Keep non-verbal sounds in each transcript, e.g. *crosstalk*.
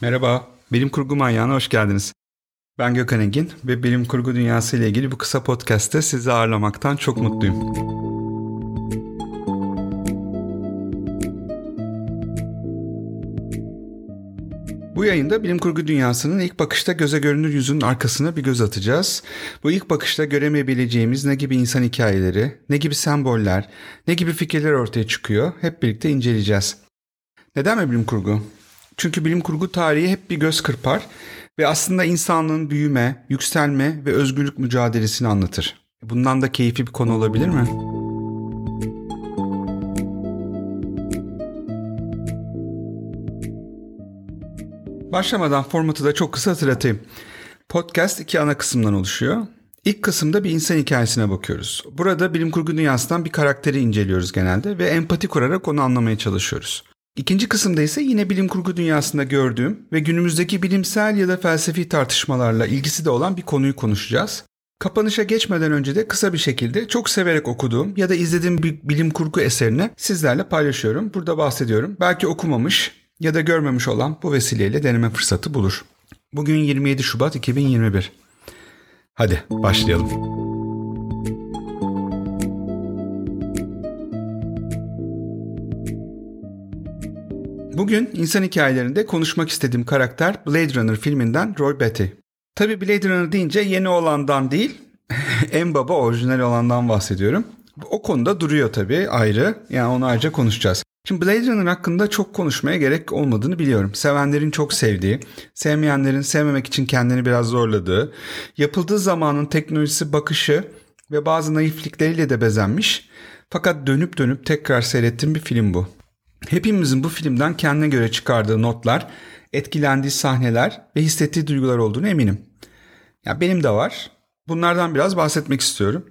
Merhaba, Bilim Kurgu Manyağı'na hoş geldiniz. Ben Gökhan Engin ve bilim kurgu dünyası ile ilgili bu kısa podcast'te sizi ağırlamaktan çok mutluyum. Bu yayında bilim kurgu dünyasının ilk bakışta göze görünür yüzünün arkasına bir göz atacağız. Bu ilk bakışta göremeyebileceğimiz ne gibi insan hikayeleri, ne gibi semboller, ne gibi fikirler ortaya çıkıyor hep birlikte inceleyeceğiz. Neden mi bilim kurgu? Çünkü bilim kurgu tarihi hep bir göz kırpar ve aslında insanlığın büyüme, yükselme ve özgürlük mücadelesini anlatır. Bundan da keyifli bir konu olabilir mi? Başlamadan formatı da çok kısa hatırlatayım. Podcast iki ana kısımdan oluşuyor. İlk kısımda bir insan hikayesine bakıyoruz. Burada bilim kurgu dünyasından bir karakteri inceliyoruz genelde ve empati kurarak onu anlamaya çalışıyoruz. İkinci kısımda ise yine bilim kurgu dünyasında gördüğüm ve günümüzdeki bilimsel ya da felsefi tartışmalarla ilgisi de olan bir konuyu konuşacağız. Kapanışa geçmeden önce de kısa bir şekilde çok severek okuduğum ya da izlediğim bir bilim kurgu eserini sizlerle paylaşıyorum. Burada bahsediyorum. Belki okumamış ya da görmemiş olan bu vesileyle deneme fırsatı bulur. Bugün 27 Şubat 2021. Hadi başlayalım. Bugün insan hikayelerinde konuşmak istediğim karakter Blade Runner filminden Roy Batty. Tabi Blade Runner deyince yeni olandan değil, *laughs* en baba orijinal olandan bahsediyorum. O konuda duruyor tabi ayrı. Yani onu ayrıca konuşacağız. Şimdi Blade Runner hakkında çok konuşmaya gerek olmadığını biliyorum. Sevenlerin çok sevdiği, sevmeyenlerin sevmemek için kendini biraz zorladığı, yapıldığı zamanın teknolojisi bakışı ve bazı naiflikleriyle de bezenmiş. Fakat dönüp dönüp tekrar seyrettiğim bir film bu. Hepimizin bu filmden kendine göre çıkardığı notlar, etkilendiği sahneler ve hissettiği duygular olduğunu eminim. Ya benim de var. Bunlardan biraz bahsetmek istiyorum.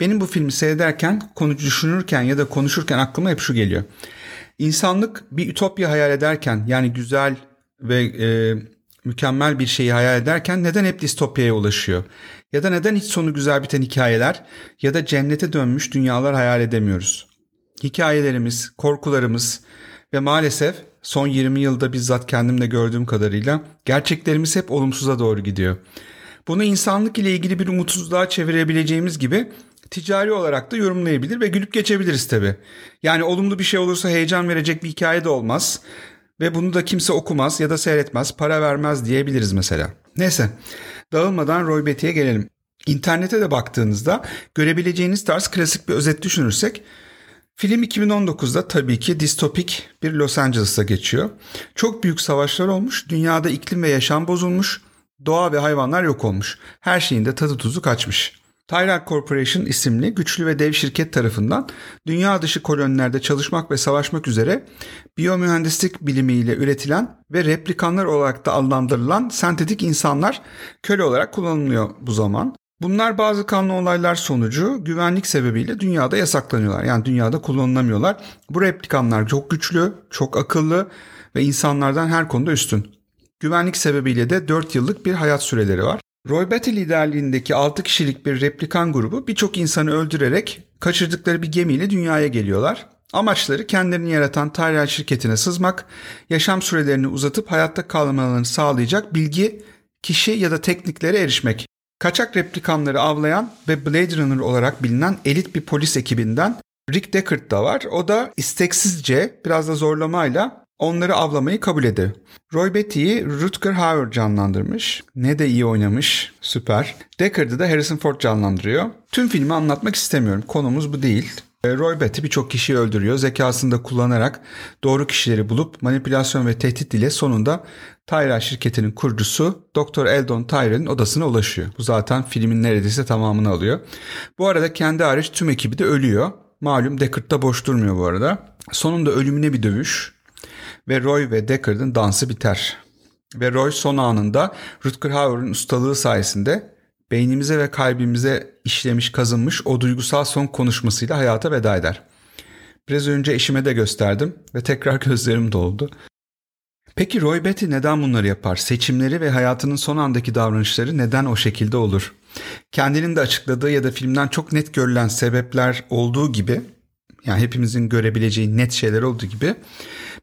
Benim bu filmi seyrederken, konu düşünürken ya da konuşurken aklıma hep şu geliyor. İnsanlık bir ütopya hayal ederken yani güzel ve e, mükemmel bir şeyi hayal ederken neden hep distopyaya ulaşıyor? Ya da neden hiç sonu güzel biten hikayeler ya da cennete dönmüş dünyalar hayal edemiyoruz? Hikayelerimiz, korkularımız ve maalesef son 20 yılda bizzat kendimde gördüğüm kadarıyla gerçeklerimiz hep olumsuza doğru gidiyor. Bunu insanlık ile ilgili bir umutsuzluğa çevirebileceğimiz gibi ticari olarak da yorumlayabilir ve gülüp geçebiliriz tabi. Yani olumlu bir şey olursa heyecan verecek bir hikaye de olmaz ve bunu da kimse okumaz ya da seyretmez, para vermez diyebiliriz mesela. Neyse, dağılmadan Roy Betty'ye gelelim. İnternete de baktığınızda görebileceğiniz tarz klasik bir özet düşünürsek Film 2019'da tabii ki distopik bir Los Angeles'a geçiyor. Çok büyük savaşlar olmuş, dünyada iklim ve yaşam bozulmuş, doğa ve hayvanlar yok olmuş. Her şeyin de tadı tuzu kaçmış. Tyrell Corporation isimli güçlü ve dev şirket tarafından dünya dışı kolonilerde çalışmak ve savaşmak üzere biyomühendislik bilimiyle üretilen ve replikanlar olarak da adlandırılan sentetik insanlar köle olarak kullanılıyor bu zaman. Bunlar bazı kanlı olaylar sonucu güvenlik sebebiyle dünyada yasaklanıyorlar. Yani dünyada kullanılamıyorlar. Bu replikanlar çok güçlü, çok akıllı ve insanlardan her konuda üstün. Güvenlik sebebiyle de 4 yıllık bir hayat süreleri var. Roy Batty liderliğindeki 6 kişilik bir replikan grubu birçok insanı öldürerek kaçırdıkları bir gemiyle dünyaya geliyorlar. Amaçları kendilerini yaratan Tyrell şirketine sızmak, yaşam sürelerini uzatıp hayatta kalmalarını sağlayacak bilgi, kişi ya da tekniklere erişmek. Kaçak replikanları avlayan ve Blade Runner olarak bilinen elit bir polis ekibinden Rick Deckard da var. O da isteksizce biraz da zorlamayla onları avlamayı kabul ediyor. Roy Betty'yi Rutger Hauer canlandırmış. Ne de iyi oynamış. Süper. Deckard'ı da Harrison Ford canlandırıyor. Tüm filmi anlatmak istemiyorum. Konumuz bu değil. E, Roy Batty birçok kişiyi öldürüyor. Zekasını da kullanarak doğru kişileri bulup manipülasyon ve tehdit ile sonunda Tyrell şirketinin kurucusu Dr. Eldon Tyrell'in odasına ulaşıyor. Bu zaten filmin neredeyse tamamını alıyor. Bu arada kendi hariç tüm ekibi de ölüyor. Malum Deckard boş durmuyor bu arada. Sonunda ölümüne bir dövüş ve Roy ve Deckard'ın dansı biter. Ve Roy son anında Rutger Hauer'ın ustalığı sayesinde beynimize ve kalbimize işlemiş kazınmış o duygusal son konuşmasıyla hayata veda eder. Biraz önce eşime de gösterdim ve tekrar *laughs* gözlerim doldu. Peki Roy Betty neden bunları yapar? Seçimleri ve hayatının son andaki davranışları neden o şekilde olur? Kendinin de açıkladığı ya da filmden çok net görülen sebepler olduğu gibi Yani hepimizin görebileceği net şeyler olduğu gibi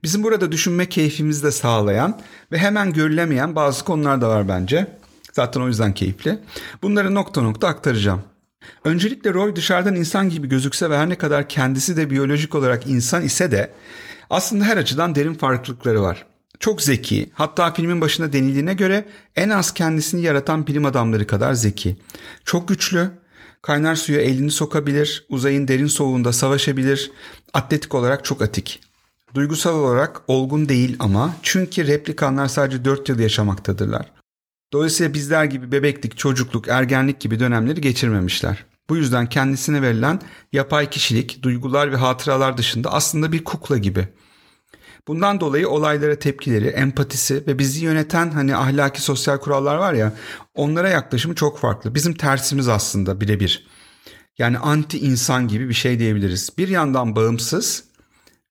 bizim burada düşünme keyfimizi de sağlayan ve hemen görülemeyen bazı konular da var bence. Zaten o yüzden keyifli. Bunları nokta nokta aktaracağım. Öncelikle Roy dışarıdan insan gibi gözükse ve her ne kadar kendisi de biyolojik olarak insan ise de aslında her açıdan derin farklılıkları var. Çok zeki, hatta filmin başında denildiğine göre en az kendisini yaratan bilim adamları kadar zeki. Çok güçlü, kaynar suya elini sokabilir, uzayın derin soğuğunda savaşabilir, atletik olarak çok atik. Duygusal olarak olgun değil ama çünkü replikanlar sadece 4 yıl yaşamaktadırlar. Dolayısıyla bizler gibi bebeklik, çocukluk, ergenlik gibi dönemleri geçirmemişler. Bu yüzden kendisine verilen yapay kişilik, duygular ve hatıralar dışında aslında bir kukla gibi. Bundan dolayı olaylara tepkileri, empatisi ve bizi yöneten hani ahlaki sosyal kurallar var ya onlara yaklaşımı çok farklı. Bizim tersimiz aslında birebir. Yani anti insan gibi bir şey diyebiliriz. Bir yandan bağımsız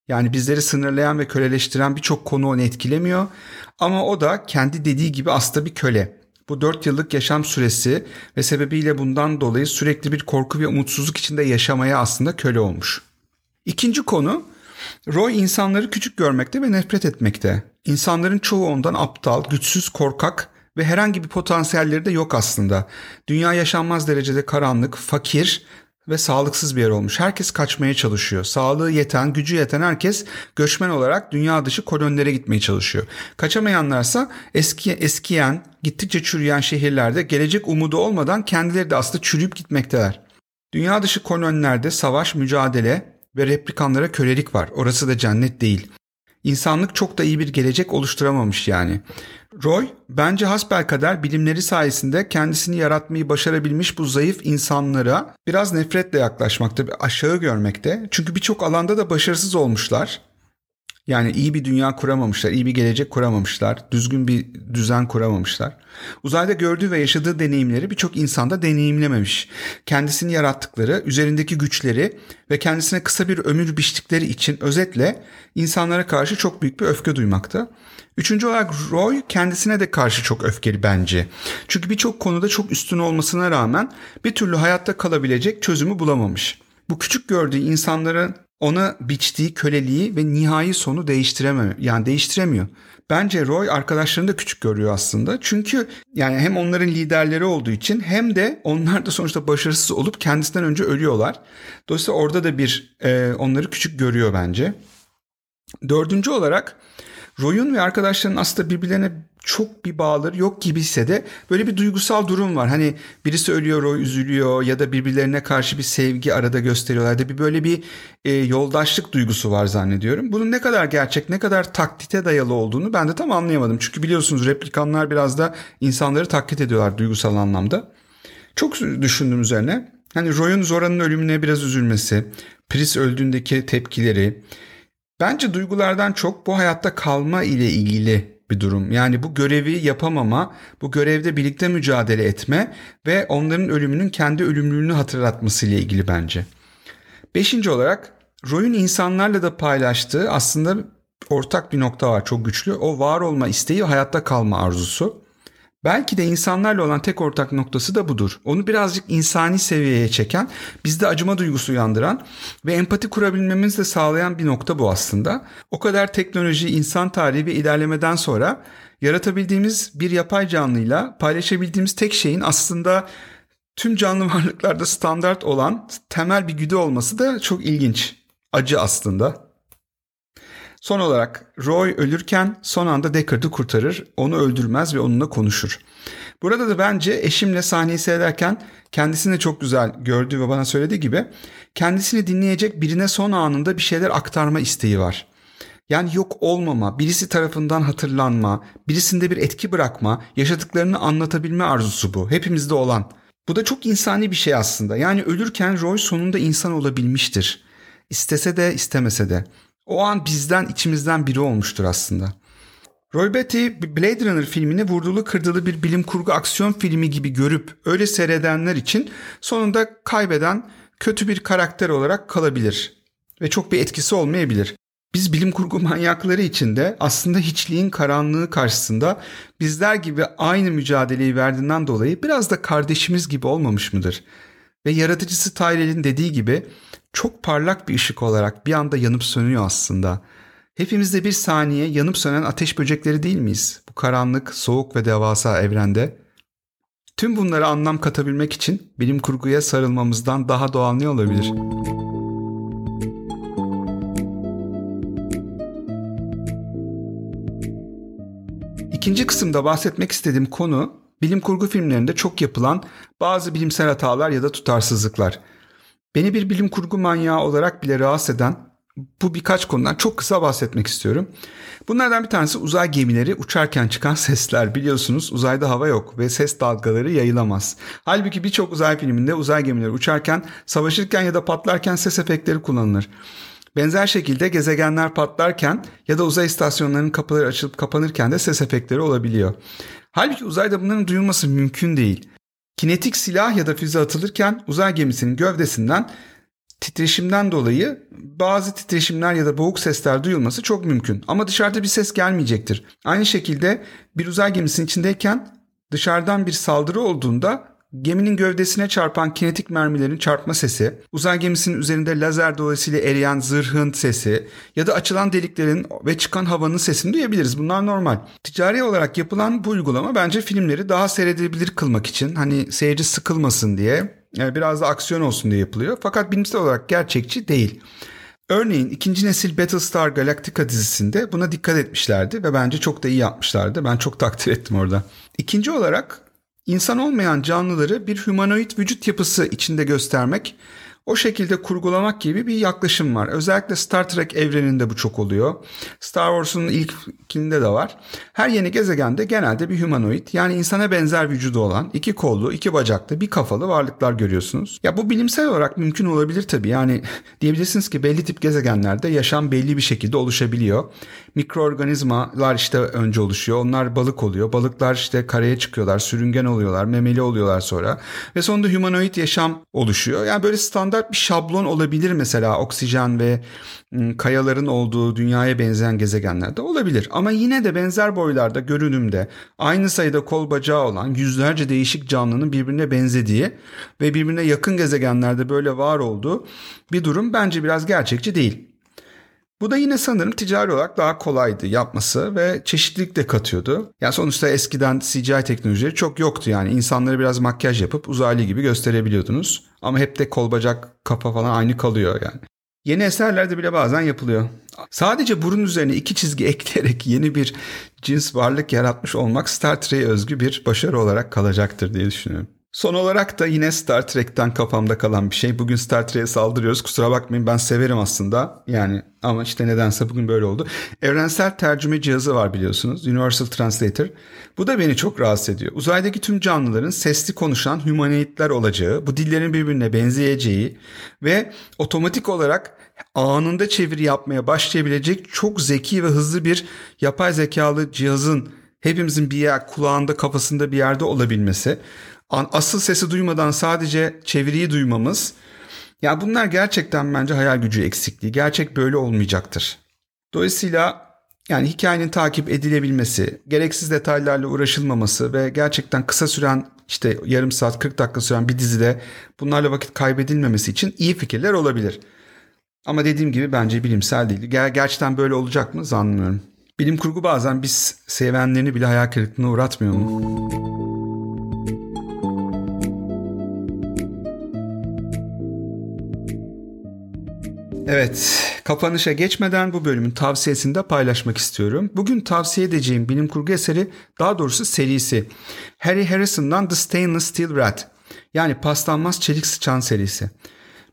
yani bizleri sınırlayan ve köleleştiren birçok konu onu etkilemiyor. Ama o da kendi dediği gibi aslında bir köle. Bu 4 yıllık yaşam süresi ve sebebiyle bundan dolayı sürekli bir korku ve umutsuzluk içinde yaşamaya aslında köle olmuş. İkinci konu Roy insanları küçük görmekte ve nefret etmekte. İnsanların çoğu ondan aptal, güçsüz, korkak ve herhangi bir potansiyelleri de yok aslında. Dünya yaşanmaz derecede karanlık, fakir ve sağlıksız bir yer olmuş. Herkes kaçmaya çalışıyor. Sağlığı yeten, gücü yeten herkes göçmen olarak dünya dışı kolonilere gitmeye çalışıyor. Kaçamayanlarsa eski eskiyen, gittikçe çürüyen şehirlerde gelecek umudu olmadan kendileri de aslında çürüyüp gitmekteler. Dünya dışı kolonilerde savaş, mücadele ve replikanlara kölelik var. Orası da cennet değil. İnsanlık çok da iyi bir gelecek oluşturamamış yani. Roy bence hasbelkader bilimleri sayesinde kendisini yaratmayı başarabilmiş bu zayıf insanlara biraz nefretle yaklaşmakta, aşağı görmekte. Çünkü birçok alanda da başarısız olmuşlar. Yani iyi bir dünya kuramamışlar, iyi bir gelecek kuramamışlar, düzgün bir düzen kuramamışlar. Uzayda gördüğü ve yaşadığı deneyimleri birçok insanda deneyimlememiş. Kendisini yarattıkları, üzerindeki güçleri ve kendisine kısa bir ömür biçtikleri için özetle insanlara karşı çok büyük bir öfke duymakta. Üçüncü olarak Roy kendisine de karşı çok öfkeli bence. Çünkü birçok konuda çok üstün olmasına rağmen bir türlü hayatta kalabilecek çözümü bulamamış. Bu küçük gördüğü insanların ona biçtiği köleliği ve nihai sonu değiştiremiyor. Yani değiştiremiyor. Bence Roy arkadaşlarını da küçük görüyor aslında. Çünkü yani hem onların liderleri olduğu için hem de onlar da sonuçta başarısız olup kendisinden önce ölüyorlar. Dolayısıyla orada da bir e, onları küçük görüyor bence. Dördüncü olarak Roy'un ve arkadaşlarının aslında birbirlerine çok bir bağları yok gibi ise de böyle bir duygusal durum var. Hani birisi ölüyor, o üzülüyor ya da birbirlerine karşı bir sevgi arada gösteriyorlar da bir böyle bir e, yoldaşlık duygusu var zannediyorum. Bunun ne kadar gerçek, ne kadar taklite dayalı olduğunu ben de tam anlayamadım. Çünkü biliyorsunuz replikanlar biraz da insanları taklit ediyorlar duygusal anlamda. Çok düşündüm üzerine. Hani Roy'un Zora'nın ölümüne biraz üzülmesi, Pris öldüğündeki tepkileri, Bence duygulardan çok bu hayatta kalma ile ilgili bir durum. Yani bu görevi yapamama, bu görevde birlikte mücadele etme ve onların ölümünün kendi ölümlülüğünü hatırlatması ile ilgili bence. Beşinci olarak Roy'un insanlarla da paylaştığı aslında ortak bir nokta var çok güçlü. O var olma isteği hayatta kalma arzusu. Belki de insanlarla olan tek ortak noktası da budur. Onu birazcık insani seviyeye çeken, bizde acıma duygusu uyandıran ve empati kurabilmemizi de sağlayan bir nokta bu aslında. O kadar teknoloji, insan tarihi ve ilerlemeden sonra yaratabildiğimiz bir yapay canlıyla paylaşabildiğimiz tek şeyin aslında tüm canlı *laughs* varlıklarda standart olan temel bir güdü olması da çok ilginç. Acı aslında. Son olarak Roy ölürken son anda Deckard'ı kurtarır, onu öldürmez ve onunla konuşur. Burada da bence eşimle sahneyi seyrederken kendisini çok güzel gördüğü ve bana söylediği gibi kendisini dinleyecek birine son anında bir şeyler aktarma isteği var. Yani yok olmama, birisi tarafından hatırlanma, birisinde bir etki bırakma, yaşadıklarını anlatabilme arzusu bu. Hepimizde olan. Bu da çok insani bir şey aslında. Yani ölürken Roy sonunda insan olabilmiştir. İstese de istemese de. O an bizden içimizden biri olmuştur aslında. Roy Batty Blade Runner filmini vurdulu kırdılı bir bilim kurgu aksiyon filmi gibi görüp öyle seyredenler için sonunda kaybeden kötü bir karakter olarak kalabilir ve çok bir etkisi olmayabilir. Biz bilim kurgu *laughs* manyakları için de aslında hiçliğin karanlığı karşısında bizler gibi aynı mücadeleyi verdiğinden dolayı biraz da kardeşimiz gibi olmamış mıdır? Ve yaratıcısı Tyrell'in dediği gibi çok parlak bir ışık olarak bir anda yanıp sönüyor aslında. Hepimiz de bir saniye yanıp sönen ateş böcekleri değil miyiz? Bu karanlık, soğuk ve devasa evrende. Tüm bunlara anlam katabilmek için bilim kurguya sarılmamızdan daha doğal ne olabilir? İkinci kısımda bahsetmek istediğim konu bilim kurgu filmlerinde çok yapılan bazı bilimsel hatalar ya da tutarsızlıklar. Beni bir bilim kurgu manyağı olarak bile rahatsız eden bu birkaç konudan çok kısa bahsetmek istiyorum. Bunlardan bir tanesi uzay gemileri uçarken çıkan *laughs* sesler. Biliyorsunuz uzayda hava yok ve ses dalgaları yayılamaz. Halbuki birçok uzay filminde uzay gemileri uçarken, savaşırken ya da patlarken ses efektleri kullanılır. Benzer şekilde gezegenler patlarken ya da uzay istasyonlarının kapıları açılıp kapanırken de ses efektleri olabiliyor. Halbuki uzayda bunların duyulması mümkün değil. Kinetik silah ya da füze atılırken uzay gemisinin gövdesinden titreşimden dolayı bazı titreşimler ya da boğuk sesler duyulması çok mümkün. Ama dışarıda bir ses gelmeyecektir. Aynı şekilde bir uzay gemisinin içindeyken dışarıdan bir saldırı olduğunda geminin gövdesine çarpan kinetik mermilerin çarpma sesi, uzay gemisinin üzerinde lazer dolayısıyla eriyen zırhın sesi ya da açılan deliklerin ve çıkan havanın sesini duyabiliriz. Bunlar normal. Ticari olarak yapılan bu uygulama bence filmleri daha seyredilebilir kılmak için hani seyirci sıkılmasın diye yani biraz da aksiyon olsun diye yapılıyor. Fakat bilimsel olarak gerçekçi değil. Örneğin ikinci nesil Battlestar Galactica dizisinde buna dikkat etmişlerdi ve bence çok da iyi yapmışlardı. Ben çok takdir ettim orada. İkinci olarak İnsan olmayan canlıları bir humanoid vücut yapısı içinde göstermek, o şekilde kurgulamak gibi bir yaklaşım var. Özellikle Star Trek evreninde bu çok oluyor. Star Wars'un ilkinde de var. Her yeni gezegende genelde bir humanoid yani insana benzer vücudu olan iki kollu, iki bacaklı, bir kafalı varlıklar görüyorsunuz. Ya bu bilimsel olarak mümkün olabilir tabii. Yani *laughs* diyebilirsiniz ki belli tip gezegenlerde yaşam belli bir şekilde oluşabiliyor mikroorganizmalar işte önce oluşuyor. Onlar balık oluyor. Balıklar işte karaya çıkıyorlar, sürüngen oluyorlar, memeli oluyorlar sonra. Ve sonunda humanoid yaşam oluşuyor. Yani böyle standart bir şablon olabilir mesela oksijen ve ıı, kayaların olduğu dünyaya benzeyen gezegenlerde olabilir. Ama yine de benzer boylarda, görünümde, aynı sayıda kol bacağı olan yüzlerce değişik canlının birbirine benzediği ve birbirine yakın gezegenlerde böyle var olduğu bir durum bence biraz gerçekçi değil. Bu da yine sanırım ticari olarak daha kolaydı yapması ve çeşitlilik de katıyordu. Yani sonuçta eskiden CGI teknolojileri çok yoktu yani insanları biraz makyaj yapıp uzaylı gibi gösterebiliyordunuz. Ama hep de kol bacak kafa falan aynı kalıyor yani. Yeni eserlerde bile bazen yapılıyor. Sadece burun üzerine iki çizgi *laughs* ekleyerek yeni bir cins varlık yaratmış olmak Star Trek'e özgü bir başarı olarak kalacaktır diye düşünüyorum. Son olarak da yine Star Trek'ten kafamda kalan bir şey. Bugün Star Trek'e saldırıyoruz. Kusura bakmayın ben severim aslında. Yani ama işte nedense bugün böyle oldu. Evrensel tercüme cihazı var biliyorsunuz. Universal Translator. Bu da beni çok rahatsız ediyor. Uzaydaki tüm canlıların sesli konuşan humanoidler olacağı, bu dillerin birbirine benzeyeceği ve otomatik olarak anında çeviri yapmaya başlayabilecek çok zeki ve hızlı bir yapay zekalı cihazın hepimizin bir yer kulağında kafasında bir yerde olabilmesi asıl sesi duymadan sadece çeviriyi duymamız ya bunlar gerçekten bence hayal gücü eksikliği. Gerçek böyle olmayacaktır. Dolayısıyla yani hikayenin takip edilebilmesi, gereksiz detaylarla uğraşılmaması ve gerçekten kısa süren işte yarım saat 40 dakika süren bir dizide bunlarla vakit kaybedilmemesi için iyi fikirler olabilir. Ama dediğim gibi bence bilimsel değil. Ger gerçekten böyle olacak mı zannımıyorum. Bilim kurgu bazen biz sevenlerini bile hayal kırıklığına uğratmıyor mu? Evet, kapanışa geçmeden bu bölümün tavsiyesini de paylaşmak istiyorum. Bugün tavsiye edeceğim bilim kurgu eseri, daha doğrusu serisi. Harry Harrison'dan The Stainless Steel Rat. Yani paslanmaz çelik sıçan serisi.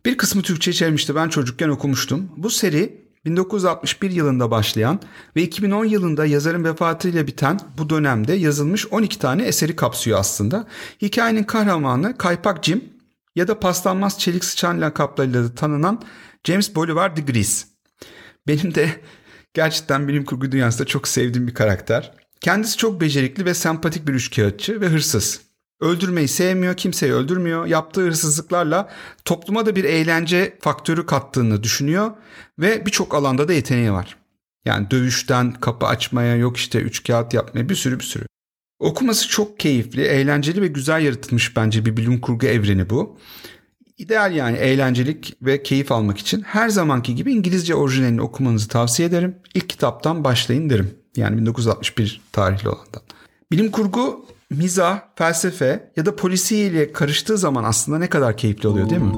Bir kısmı Türkçe çevirmişti ben çocukken okumuştum. Bu seri 1961 yılında başlayan ve 2010 yılında yazarın vefatıyla biten bu dönemde yazılmış 12 tane eseri kapsıyor aslında. Hikayenin kahramanı Kaypak Jim ya da paslanmaz çelik sıçan lakaplarıyla da tanınan James Bolivar de Gris. Benim de gerçekten bilim kurgu dünyasında çok sevdiğim bir karakter. Kendisi çok becerikli ve sempatik bir üçkağıtçı ve hırsız. Öldürmeyi sevmiyor, kimseyi öldürmüyor. Yaptığı hırsızlıklarla topluma da bir eğlence faktörü kattığını düşünüyor ve birçok alanda da yeteneği var. Yani dövüşten kapı açmaya, yok işte üç kağıt yapmaya bir sürü bir sürü. Okuması çok keyifli, eğlenceli ve güzel yaratılmış bence bir bilim kurgu evreni bu. İdeal yani eğlencelik ve keyif almak için her zamanki gibi İngilizce orijinalini okumanızı tavsiye ederim. İlk kitaptan başlayın derim. Yani 1961 tarihli olandan. Bilim kurgu, mizah, felsefe ya da polisiye ile karıştığı zaman aslında ne kadar keyifli oluyor değil mi?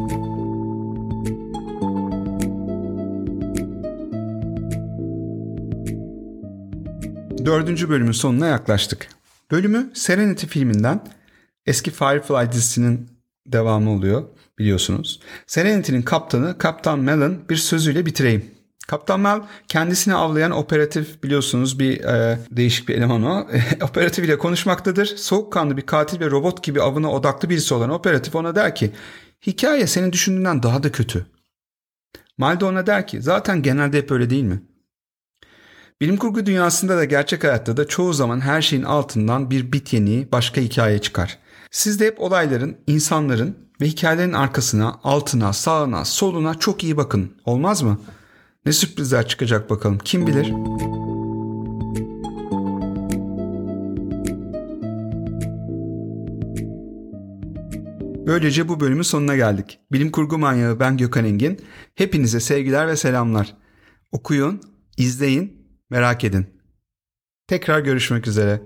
Dördüncü bölümün sonuna yaklaştık. Bölümü Serenity filminden eski Firefly dizisinin devamı oluyor biliyorsunuz. Serenity'nin kaptanı Kaptan Mel'ın bir sözüyle bitireyim. Kaptan Mel kendisini avlayan operatif biliyorsunuz bir e, değişik bir eleman o. *laughs* operatif ile konuşmaktadır. Soğukkanlı bir katil ve robot gibi avına odaklı birisi olan operatif ona der ki hikaye senin düşündüğünden daha da kötü. Mal de ona der ki zaten genelde hep öyle değil mi? Bilim kurgu dünyasında da gerçek hayatta da çoğu zaman her şeyin altından bir bit yeniği başka hikaye çıkar. Siz de hep olayların, insanların ve hikayelerin arkasına, altına, sağına, soluna çok iyi bakın. Olmaz mı? Ne sürprizler çıkacak bakalım. Kim bilir? Böylece bu bölümün sonuna geldik. Bilim kurgu manyağı ben Gökhan Engin. Hepinize sevgiler ve selamlar. Okuyun, izleyin, merak edin. Tekrar görüşmek üzere.